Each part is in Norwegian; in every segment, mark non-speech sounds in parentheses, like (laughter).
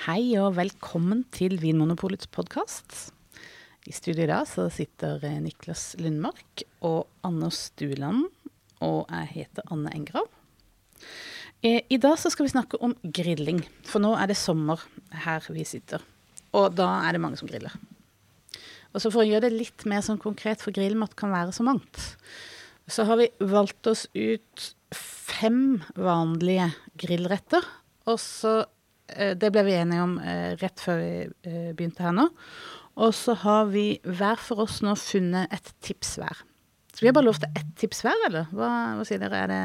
Hei og velkommen til Vinmonopolets podkast. I studio i dag sitter Niklas Lundmark og Anders Stuland, og jeg heter Anne Engrav. Eh, I dag skal vi snakke om grilling, for nå er det sommer her vi sitter. Og da er det mange som griller. Og så for å gjøre det litt mer sånn konkret, for grillmat kan være så mangt, så har vi valgt oss ut fem vanlige grillretter. Og så Det ble vi enige om eh, rett før vi eh, begynte her nå. Og så har vi hver for oss nå funnet et tips hver. Så vi har bare lovt ett tips hver, eller? Hva, hva sier dere, er det,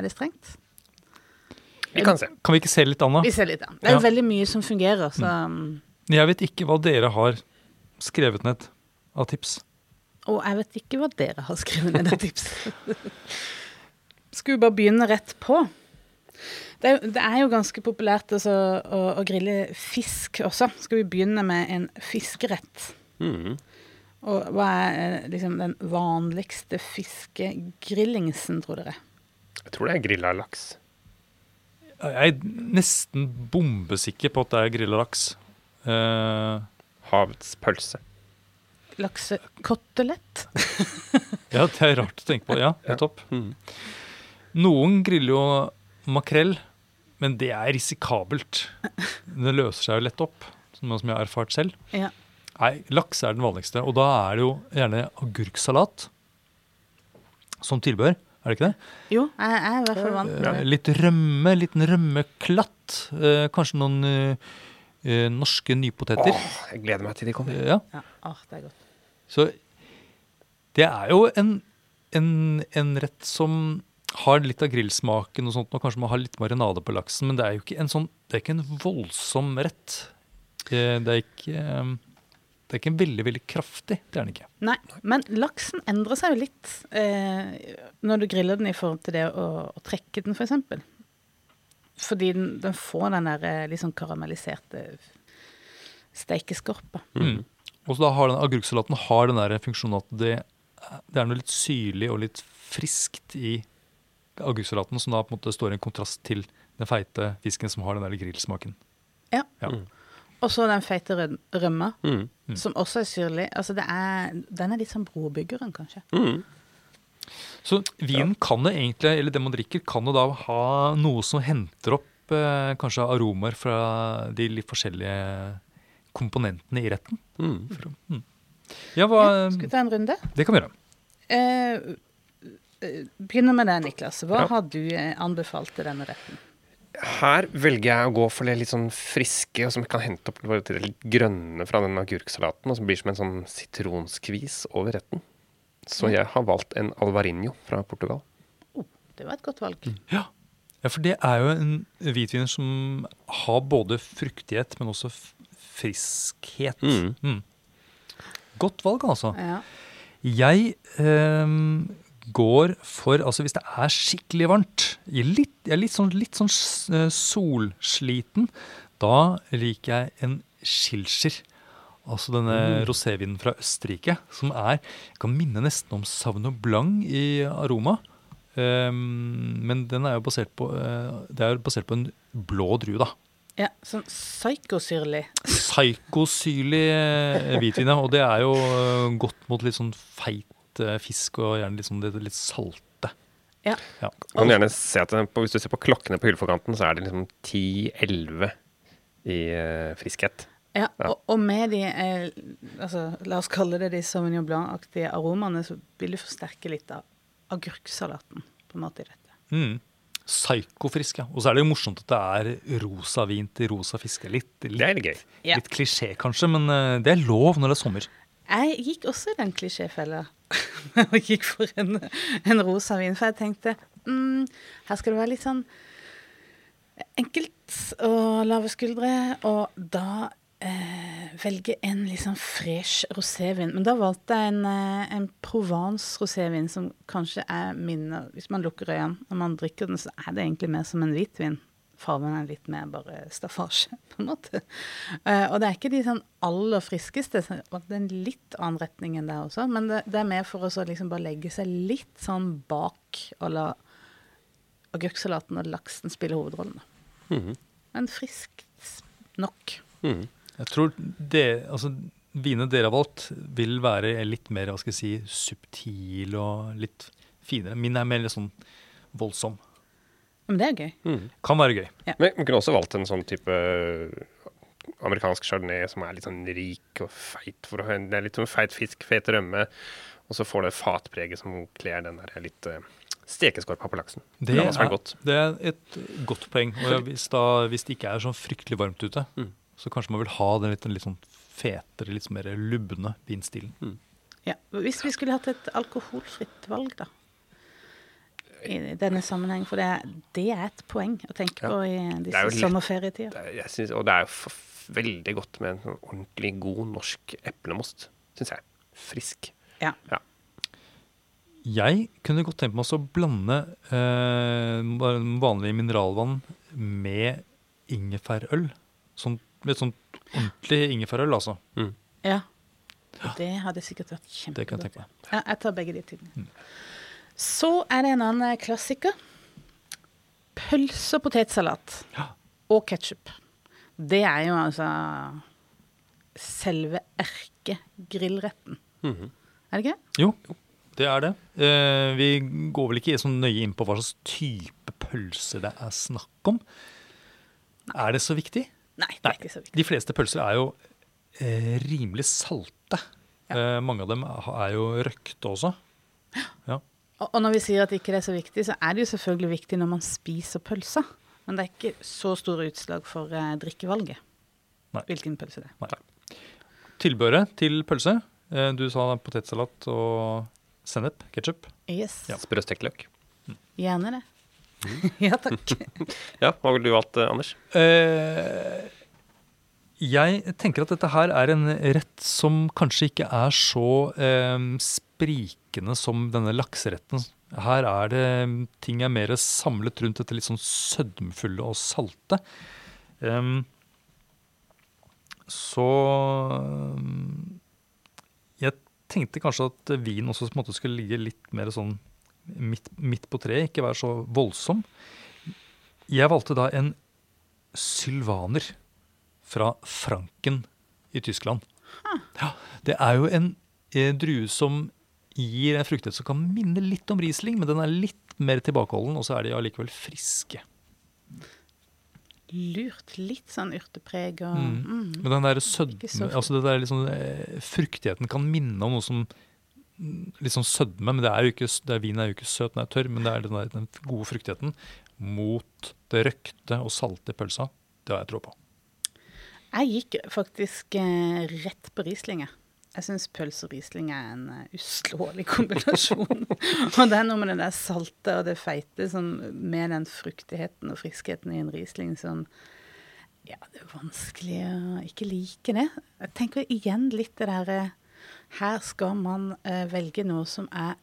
er det strengt? Vi kan se. Kan vi ikke se litt, an, da? Vi ser litt, an. Det er Ja. veldig mye som fungerer, så Jeg vet ikke hva dere har skrevet ned av tips. Og jeg vet ikke hva dere har skrevet ned av tips. (laughs) Skal vi bare begynne rett på? Det det er jo ganske populært altså, å, å grille fisk også. Skal vi begynne med en fiskerett? Mm. Og hva er eh, liksom den vanligste fiskegrillingsen, tror dere? Jeg tror det er grilla laks. Jeg er nesten bombesikker på at det er grilla laks. Uh, Havets pølse. Laksekotelett? (laughs) ja, det er rart å tenke på. Ja, Ja. nettopp. Mhm. Noen griller jo makrell, men det er risikabelt. Det løser seg jo lett opp, som jeg har erfart selv. Ja. Nei, laks er den vanligste, og da er det jo gjerne agurksalat som tilbør. Er det ikke det? Jo, jeg er i hvert fall vant med Eh, det. litt rømme, liten rømmeklatt. Eh, kanskje noen eh, norske nypoteter. Åh, jeg gleder meg til de kommer. Ja. Ja, Åh, det er godt. Så det er jo en, en, en rett som har litt av grillsmaken og sånt, og kanskje man har litt marinade på laksen, men det er jo ikke en sånn, det er ikke en voldsom rett. Det er ikke, det er ikke veldig, veldig kraftig, det er den ikke. Nei, men laksen endrer seg jo litt eh, når du griller den i forhold til det å, å trekke den, f.eks. For Fordi den, den får den der eh, litt sånn karamelliserte steikeskorpa. Mm. Og så da har den agurksalaten har den der funksjonen at det, det er noe litt syrlig og litt friskt i agurksalaten, som da på en måte står i en kontrast til den feite fisken som har den der grillsmaken. Ja. Ja. Mm. Og så den feite rømma, Mhm. Mm. som også er syrlig. Altså det er, den er litt sånn brobyggeren, kanskje. Mhm. Så vinen kan det egentlig, eller det man drikker, kan jo da ha noe som henter opp eh, kanskje aromaer fra de litt forskjellige komponentene i retten. Mhm. Mm. Ja, hva Ja, skal vi ta en runde? Det kan vi gjøre. Eh, begynner med deg, Niklas. Hva Ja. har du eh, anbefalt til denne retten? Her velger jeg å gå for det litt sånn friske, og som kan hente opp det litt grønne fra den agurksalaten, og som blir som en sånn sitronskvis over retten. Så jeg har valgt en alvarinho fra Portugal. Oh, det var et godt valg. Ja. ja, for det er jo en hvitvin som har både fruktighet, men også friskhet. Mm. Mm. Godt valg, altså. Ja. Jeg ehm, går for Altså, hvis det er skikkelig varmt, jeg er litt, jeg er litt sånn, litt sånn eh, solsliten, da liker jeg en Schilscher. Altså denne rosévinen fra Østerrike, som er Kan minne nesten om Sauvignon Blanc i aroma. Um, men den er jo basert på uh, Det er jo basert på en blå drue, da. ja sånn psykosyrlig. Psykosyrlig hvitvin, ja. Og det er jo godt mot litt sånn feit eh, fisk, og gjerne litt sånn det litt salte. Ja. Ja. Du kan gjerne se at på, Hvis du ser på klokkene på hylleforkanten, så er det liksom 10-11 i eh, friskhet. Ja, Ja. Og, og med de eh, altså, La oss kalle det de Sauvignon Blanc-aktige aromaene, så vil du forsterke litt av agurksalaten på en måte i dette. Mm. Psykofrisk, ja. Og så er det jo morsomt at det er rosa vin til rosa fiske. Litt, Det er er litt gøy. Ja. litt klisjé kanskje, men eh, det er lov når det er sommer. Jeg gikk også i den klisjéfella (laughs) og gikk for en, en rosa vin, for jeg tenkte mm, her skal det være litt sånn enkelt og lave skuldre, og da eh, velge en litt sånn fresh rosévin. Men da valgte jeg en, eh, en Provence rosévin som kanskje er min Hvis man lukker øynene når man drikker den, så er det egentlig mer som en hvitvin. Fargen er litt mer bare staffasje, (laughs) på en måte. Uh, og det er ikke de sånn aller friskeste. så Det er en litt annen retning enn det også. Men det, det er mer for å så liksom bare legge seg litt sånn bak og la agurksalaten og laksen spille hovedrollen. Mm -hmm. Men friskt, nok. Mm. Jeg tror det, altså, vinene dere har valgt, vil være litt mer hva skal jeg si, subtil og litt finere. Min er mer litt sånn voldsom. Men det er gøy. Mm. Kan være gøy. Men vi kunne også valgt en sånn type amerikansk chardonnay som er litt sånn rik og feit. For å, det er litt sånn feit fisk, fet rømme, og så får det fatpreget som kler den der litt uh, stekeskorpa på laksen. Det det, er, godt. det er et godt poeng. Og (laughs) hvis, da, hvis det ikke er sånn fryktelig varmt ute, Mm. så kanskje man vil ha den litt, litt sånn fetere, litt mer lubne vinstilen. Ja. Hvis vi skulle hatt et alkoholfritt valg, da. I denne sammenheng, for det, er- det er et poeng å tenke Ja. på i disse sommerferietider. Er, og det er jo veldig godt med en sånn ordentlig god norsk eplemost, syns jeg. Frisk. Ja. Jeg kunne godt tenkt meg å blande eh, vanlig mineralvann med ingefærøl. Sånn, litt sånn ordentlig ingefærøl, altså. Mm. ja. Det hadde sikkert vært Det kan kjempegodt. jeg tenke meg. Ja, jeg tar begge de tingene. Så er det en annen klassiker. Pølse og potetsalat Ja. og ketsjup. Det er jo altså selve erkegrillretten. Mhm. Er det ikke? Jo, det er det. Eh, vi går vel ikke så nøye inn på hva slags type pølse det er snakk om. Er det så viktig? Nei, det er ikke så viktig. De fleste pølser er jo eh, rimelig salte. Eh, mange av dem er jo røkte også. Ja. Og, og når vi sier at ikke det er så viktig, så er det jo selvfølgelig viktig når man spiser pølser. Men det er ikke så store utslag for eh, drikkevalget. Nei. Hvilken pølse det er. Nei. Tilbøret til pølse. Eh, du sa potetsalat og sennep, ketsjup. Yes, Ja. Sprøstekt løk. gjerne det. (laughs) ja takk. (laughs) Ja, hva ville du valgt, eh, Anders? Eh, jeg tenker at dette her er en rett som kanskje ikke er så eh, sprikende som denne lakseretten. Her er det ting er mer samlet rundt dette litt sånn sødmefulle og salte. Um, så um, Jeg tenkte kanskje at vin også måte skulle ligge litt mer sånn midt, midt på treet, ikke være så voldsom. Jeg valgte da en sylvaner fra Franken i Tyskland. Ja, det er jo en eh, drue som gir en fruktighet som kan minne litt om Riesling, men den er litt mer tilbakeholden, og så er de allikevel friske. Lurt. Litt sånn urtepreg og Mm. mm. Men den der sødme, altså det der liksom, eh, fruktigheten kan minne om noe som mm, Litt sånn sødme, men det er jo ikke, det er, vinen er jo ikke søt, den er tørr, men det er den, der, den gode fruktigheten mot det røkte og salte i pølsa. Det har jeg tro på. Jeg gikk faktisk eh, rett på Rieslinger. jeg. Syns pølse og Riesling er en eh, uslåelig (laughs) kombinasjon. og det er noe med det der salte og det feite som, med den fruktigheten og friskheten i en Riesling som Ja, det er vanskelig å ikke like det. Jeg tenker igjen litt det derre Her skal man eh, velge noe som er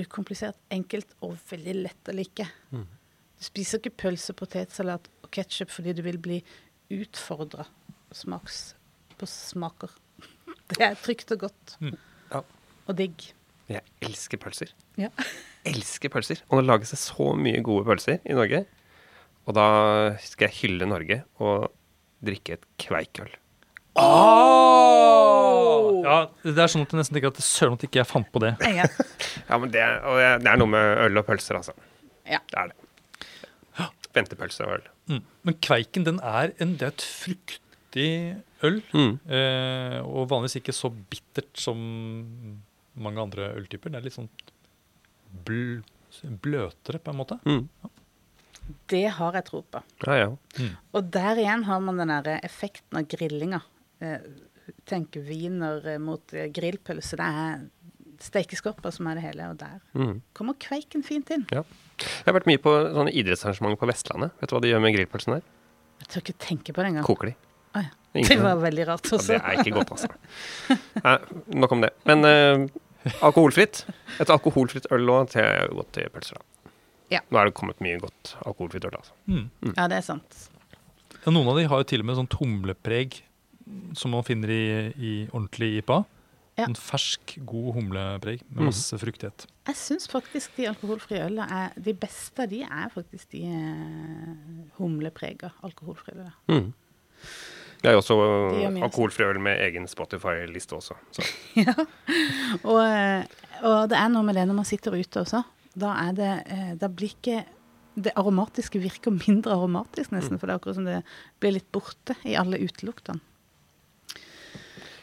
ukomplisert, enkelt og veldig lett å like. Du spiser ikke pølse, potetsalat og ketsjup fordi du vil bli utfordra smaks på smaker. (laughs) Det er trygt og godt. Ja. Og digg. Jeg elsker pølser. Ja. (laughs) Elsker pølser. Og det lages det så mye gode pølser i Norge. Og da skal jeg hylle Norge og drikke et kveikøl. Ja, det er sånn at jeg nesten tenker at søren at ikke jeg fant på det. (laughs) Ja. Ja, men det, og det er noe med øl og pølser, altså. Ja. Det er det. Ventepølse og øl. Mm. Men kveiken, den er, en, det er et fruktig øl. Mm. Eh, og vanligvis ikke så bittert som mange andre øltyper. Det er litt sånn bl bløtere, på en måte. Mm. Det har jeg tro på. Ja, ja. Og der igjen har man den der effekten av grillinga. Eh, Tenk wiener eh, mot eh, grillpølse. Det er stekeskorper som er det hele, og der Mm. kommer kveiken fint inn. ja. Jeg har vært mye på sånne idrettsarrangementer på Vestlandet. Vet du hva de gjør med grillpølsen der? Jeg tør ikke tenke på det engang. Koker de. Å ja. Det var veldig rart Ja, også. det er ikke godt, altså. Nei, nok om det. Men eh, alkoholfritt. Et alkoholfritt øl òg til godt til pølser. da. Ja. Nå er det kommet mye godt alkoholfritt øl, altså. Mm. Ja, det er sant. Ja, noen av de har jo til og med sånn humlepreg som man finner i, i ordentlig IPA. Ja. En fersk, god humlepreg med Mm. masse fruktighet. Jeg syns faktisk de alkoholfrie ølene er De beste av de er faktisk de eh, humleprega alkoholfrie. Mm. Det er jo også alkoholfri øl med egen Spotify-liste også. Så. (laughs) Ja. Og, eh, og det er noe med det når man sitter ute også. Da det eh, Da blir ikke Det aromatiske virker mindre aromatisk, nesten. For det er akkurat som det blir litt borte i alle uteluktene.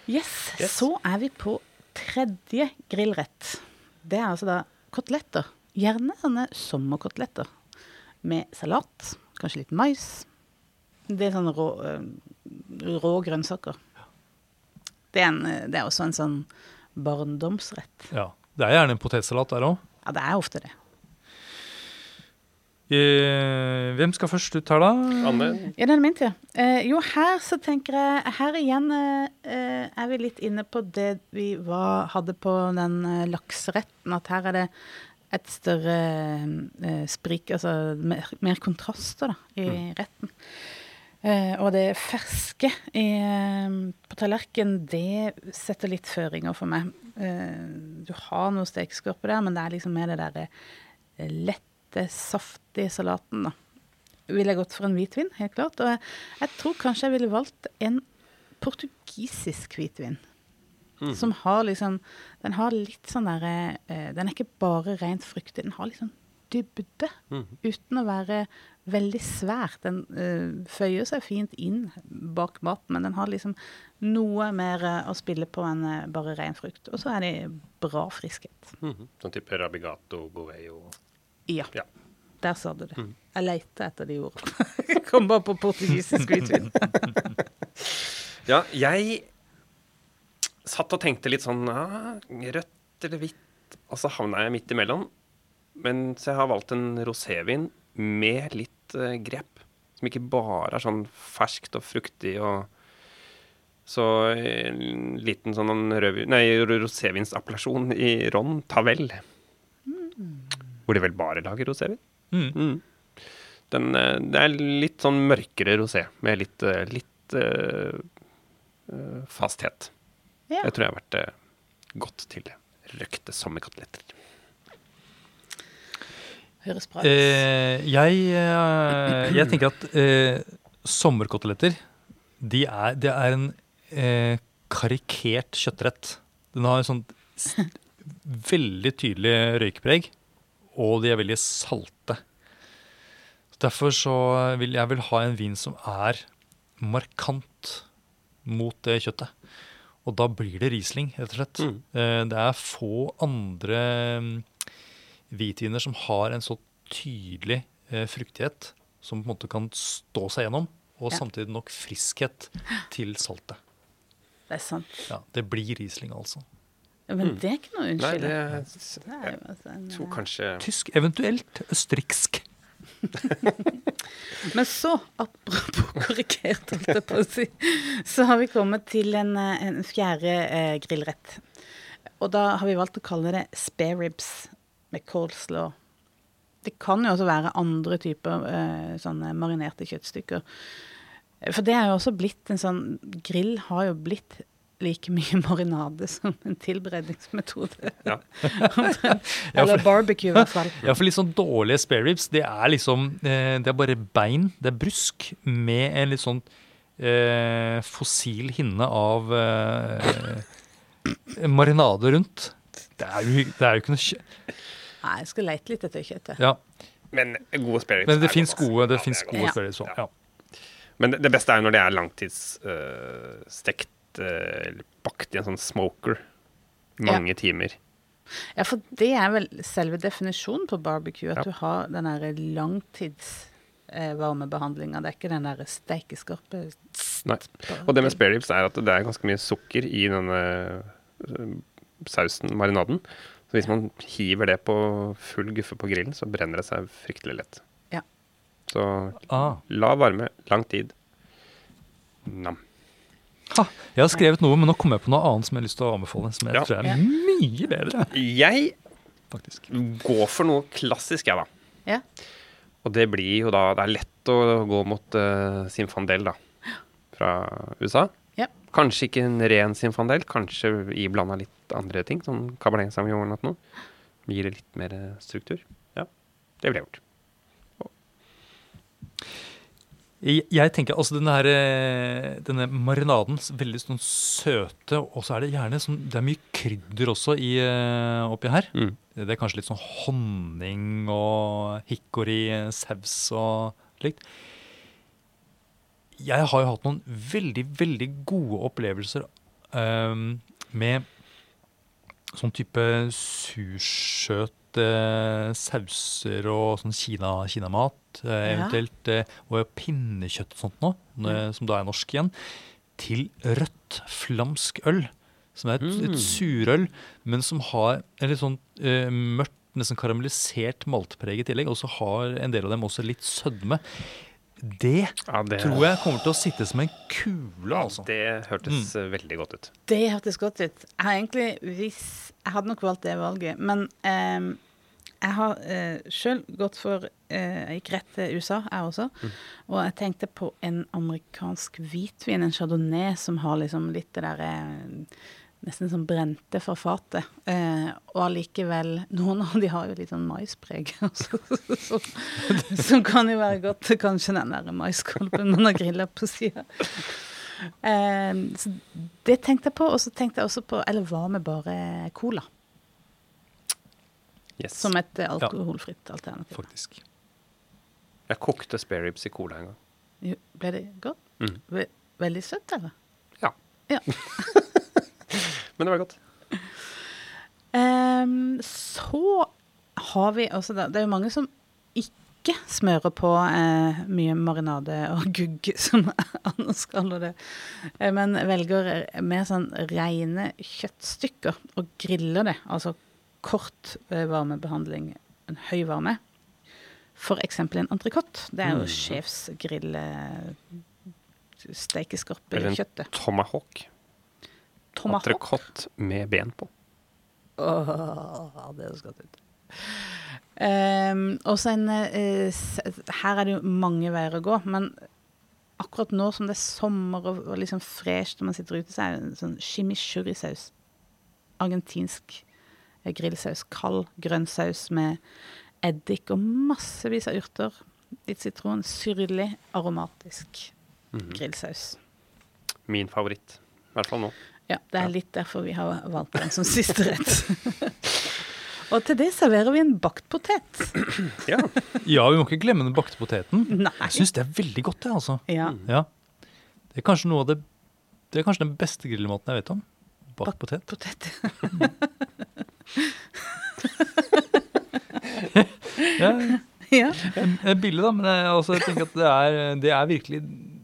Yes, Yes. Så er vi på tredje grillrett. Det er altså da koteletter. Gjerne sånne sommerkoteletter. Med salat, kanskje litt mais. Det er sånn rå, rå grønnsaker. Det er, en, det er også en sånn barndomsrett. Ja. Det er gjerne en potetsalat der òg. Ja, det er ofte det. Eh, hvem skal først ut her, da? Anne, Ja, det er min tur. Eh, jo, her så tenker jeg Her igjen eh, er vi litt inne på det vi var, hadde på den eh, lakseretten. At her er det et større eh, sprik, altså mer, mer kontraster da, i retten. Eh, og det ferske i, eh, på tallerkenen, det setter litt føringer for meg. Eh, du har noe stekeskorpe der, men det er liksom mer det derre lette, saftige salaten, da ville jeg gått for en hvitvin, helt klart. Og jeg, jeg tror kanskje jeg ville valgt en portugisisk hvitvin. Mm. Som har liksom Den har litt sånn derre Den er ikke bare rent fruktig, den har sånn dybde. mm. Uten å være veldig svær. Den uh, føyer seg fint inn bak maten, men den har liksom noe mer eh, å spille på enn eh, bare ren frukt. Og så er det bra friskhet. Mm. Sånn type Rabigato, Goveo Ja. Ja. Der sa du det. Mm. Jeg leita etter de ordene. (laughs) Kom bare på portugisisk hvitvin. (laughs) Ja, jeg satt og tenkte litt sånn ah, Rødt eller hvitt? Og så havna jeg midt imellom. Men så jeg har valgt en rosévin med litt uh, grep. Som ikke bare er sånn ferskt og fruktig og Så en liten sånn rosévinsappellasjon i Ron Tavel. Hvor de vel bare lager rosévin. Mm. Mm. Den, eh, det er litt sånn mørkere rosé, med litt, eh, litt eh, eh, fasthet. Ja. Jeg tror jeg har vært eh, godt til røkte sommerkoteletter. Høres bra ut. Eh, jeg, eh, jeg tenker at eh, sommerkoteletter de er, det er en eh, karikert kjøttrett. Den har en sånn veldig tydelig røykpreg, og de er veldig salte. Derfor så vil jeg vil ha en vin som er markant mot det kjøttet. Og da blir det Riesling, rett og slett. Mm. Eh, det er få andre mm, hvitviner som har en så tydelig eh, fruktighet som på en måte kan stå seg gjennom, og Ja. samtidig nok friskhet til saltet. Det er sant. Ja, det blir Riesling, altså. Ja, Men det er ikke noe unnskyld. Nei, det er altså jeg tror eh, kanskje Tysk, eventuelt østerriksk. (laughs) Men så, apropos (laughs) korrigert, holdt jeg på å si, så har vi kommet til en, eh, en fjerde eh, grillrett. Og da har vi valgt å kalle det spare ribs med coleslaw. Det kan jo også være andre typer eh, sånne marinerte kjøttstykker. For det er jo også blitt en sånn Grill har jo blitt like mye (laughs) marinade som en tilberedningsmetode. Ja. (laughs) Eller barbecue, i hvert fall. (laughs) Ja, for litt sånn dårlige spareribs, det er liksom eh, Det er bare bein, det er brusk, med en litt sånn eh, fossil hinne av eh, marinade rundt. Det er jo, det er jo ikke noe. Nei, jeg skal lete litt etter kjøttet. Ja, Men gode spirits men det fins gode, det Ja, gode Ja. spare òg. Ja. Men det, det beste er når det er langtidsstekt eller bakt i en sånn smoker. Mange timer. Ja, for det er vel selve definisjonen på barbecue, at Ja. du har den der langtids eh, varmebehandlinga. Det er ikke den der steikeskarpe Nei. Og det med spareribs er at det er ganske mye sukker i denne øh, sausen, marinaden. Så hvis man hiver det på full guffe på grillen, så brenner det seg fryktelig lett. Ja. Så Ah. la varme, lang tid. Nam. Ha, jeg har skrevet noe, men nå kommer jeg på noe annet som jeg har lyst til å anbefale. Som jeg Ja. tror er mye bedre, Jeg faktisk. går for noe klassisk, jeg, da. Ja. Og det blir jo da Det er lett å gå mot uh, Sinfandel, da. Fra USA. Ja. Kanskje ikke en ren Sinfandel, kanskje iblanda litt andre ting, sånn Cabernet Sauvignon eller noe. Gir det litt mer eh, struktur. Ja, det ville jeg gjort. Jeg, tenker altså denne, her, eh, denne marinaden, veldig sånn søte, og så er det gjerne sånn Det er mye krydder også i, eh, oppi her. Mm. Det er kanskje litt sånn honning og hickory, eh, saus og slikt. Jeg har jo hatt noen veldig, veldig gode opplevelser um, med sånn type sursøte sauser og sånn Kina, kinamat, eh, eventuelt, eh, og pinnekjøtt og sånt nå, mm. som da er norsk igjen, til rødt flamsk øl, som er et, Mm. et surøl, men som har en litt sånn eh, mørkt, nesten karamellisert maltpreg i tillegg, og så har en del av dem også litt sødme. Det Ja, det, tror jeg kommer til å sitte som en kule, altså. det hørtes mm. veldig godt ut. Det hørtes godt ut. Jeg har egentlig hvis, Jeg hadde nok valgt det valget, men ehm, jeg har uh, sjøl gått for eh, Jeg gikk rett til USA, jeg også. Og jeg tenkte på en amerikansk hvitvin, en chardonnay, som har liksom litt det derre Nesten sånn brente fra fatet. Eh, og allikevel Noen av de har jo litt sånn maispreg. (laughs) så, så, som kan jo være godt kanskje den der maiskolben man har grilla på sida. Eh, så det tenkte jeg på, og så tenkte jeg også på Eller hva med bare cola? Yes. Som et eh, alkoholfritt alternativ. Faktisk. Jeg kokte spareribs i cola en gang. Jo, Ble det godt? Mm. Veldig søtt, eller? Ja. Ja. (laughs) Men det var godt. Um, så har vi også det, det er jo mange som ikke smører på eh, mye marinade og (laughs) gugg, som Anders kaller det, eh, men velger mer sånn rene kjøttstykker og griller det. Altså kort eh, varmebehandling, en høy varme. Eksempel en entrecôte. Det er jo Mm. sjefsgrill eh, Steikeskorpe Eller en tomahawk. Tomahawk. Entrecôte med ben på. Åh, det høres godt ut. Um, også en uh, Her er det jo mange veier å gå, men akkurat nå som det er sommer og, og liksom fresht når man sitter ute, så er det en sånn chimichurri-saus. Argentinsk eh, grillsaus. Kald grønn saus med eddik og massevis av urter. Litt sitron. Syrlig, aromatisk Mhm. grillsaus. Min favoritt. I hvert fall nå. Ja, det er litt derfor vi har valgt den som siste rett. (laughs) og til det serverer vi en bakt potet. Ja. Ja, vi må ikke glemme den bakte poteten. Nei. Jeg syns det er veldig godt, det, altså. Ja. Ja. Det er kanskje noe av det Det er kanskje den beste grillmaten jeg vet om. Bakt Bakt potet. Potet. (laughs) Ja, ja. det er billig, da, men jeg, altså, jeg tenker at det er, det er virkelig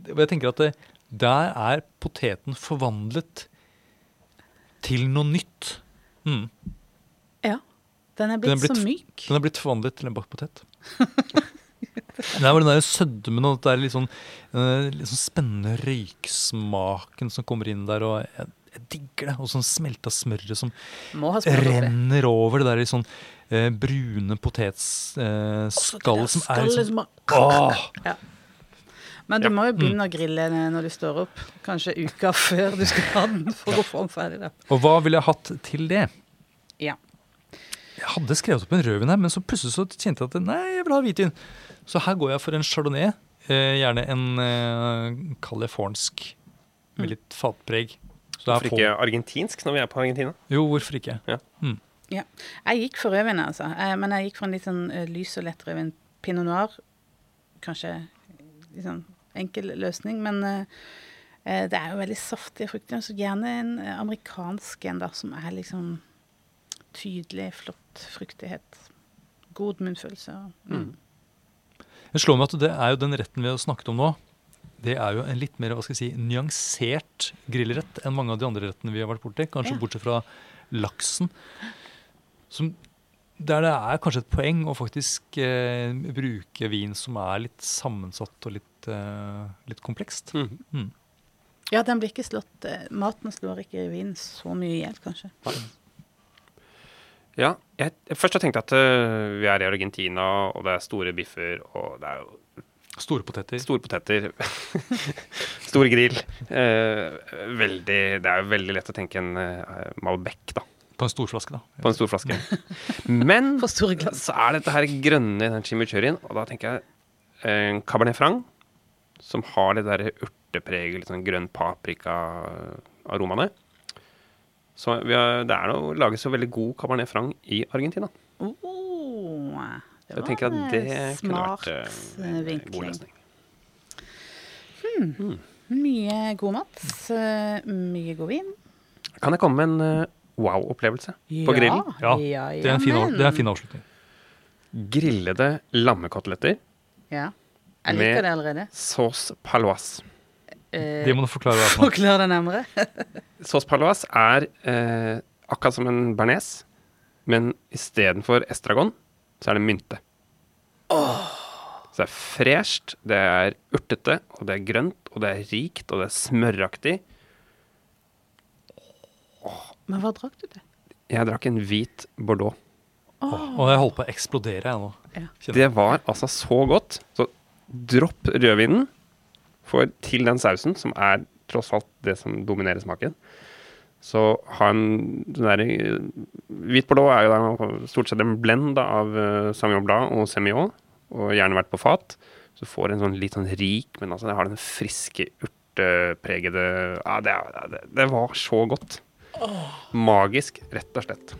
Jeg tenker at det, der er poteten forvandlet til noe nytt. Mm. ja. Den er Den er blitt, blitt så myk. Den er blitt forvandlet til en bakt potet. (laughs) Det er den der sødmen og det er litt sånn, litt sånn spennende røyksmaken som kommer inn der. og Jeg, jeg digger det. Og sånn smelta smøret som renner over det der i sånn eh, brune potetskallet eh, som er sånn liksom Åh! Men du Ja. må jo begynne å grille når du står opp. Kanskje uka (laughs) før du skal ha den for å få den ferdig. da. Og hva ville jeg hatt til det? Ja. Jeg hadde skrevet opp en rødvin her, men så plutselig så kjente jeg at nei, jeg vil ha hvitvin. Så her går jeg for en chardonnay. Eh, gjerne en eh, californsk med litt fatpreg. Så Hvorfor ikke argentinsk når vi er på Argentina? Jo, hvorfor ikke? Ja. Jeg gikk for rødvin, altså. Eh, Men jeg gikk for en litt sånn eh, lys og lett rødvin. Pinot noir. Kanskje litt sånn enkel løsning, men eh, eh, det er jo veldig saftige frukter. Så gjerne en eh, amerikansk en, da, som er liksom tydelig, flott fruktighet. God munnfølelse. Mm. Mm. Jeg slår meg at det er jo den retten vi har snakket om nå. Det er jo en litt mer hva skal jeg si, nyansert grillrett enn mange av de andre rettene vi har vært borti. Kanskje Ja. bortsett fra laksen. Som, der det er kanskje et poeng å faktisk eh, bruke vin som er litt sammensatt og litt, eh, litt komplekst. Mm. Mm. Ja, den blir ikke slått eh, Maten slår ikke vinen så mye i hjel, kanskje. Ja, jeg, først jeg tenkte at uh, vi er i Argentina, og det er store biffer, og det er jo Store poteter. store poteter. (laughs) Stor grill. Uh, veldig, det er jo veldig lett å tenke en uh, Malbec, da. På en storflaske, da. På en stor flaske. (laughs) Men så er dette her grønne i den chimichurrien, og da tenker jeg Cabernet Franc, som har det derre urtepreget, litt sånn grønn paprika-aromaene. Så vi har, det er noe lages jo veldig god cabernet franc i Argentina. Oh, det Jeg at det en kunne smart vært vinkling. god god Hmm. løsning. Mye god mat, eh, mye god vin. Kan jeg komme med en eh, wow-opplevelse på grillen? Ja, ja, Det er en fin, det er en fin avslutning. Grillede lammekoteletter, Ja. Jeg liker det allerede. sauce paloise. Eh, Det må du forklare hva forklare det nærmere. (laughs) Sauce paloise er eh, akkurat som en bearnés, men istedenfor estragon, så er det mynte. Så det er fresht, det er urtete, og det er grønt, og det er rikt, og det er smøraktig. Men hva drakk du til? Jeg drakk en hvit bordeaux. Og jeg holder på å eksplodere, jeg nå. Ja. Det var altså så godt. Så dropp rødvinen for til den sausen, som er tross alt det som dominerer smaken. Så ha en den der, Hvit bordeaux er jo da stort sett en blend av uh, Sauvignon Blanc og Semillon, og gjerne vært på fat. Så får en sånn litt sånn rik, men altså det har den friske, urtepregede Ja, det, det, det var så godt. Magisk, rett og slett.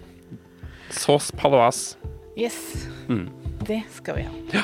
Sauce paloise. Yes, Mm. det skal vi ha.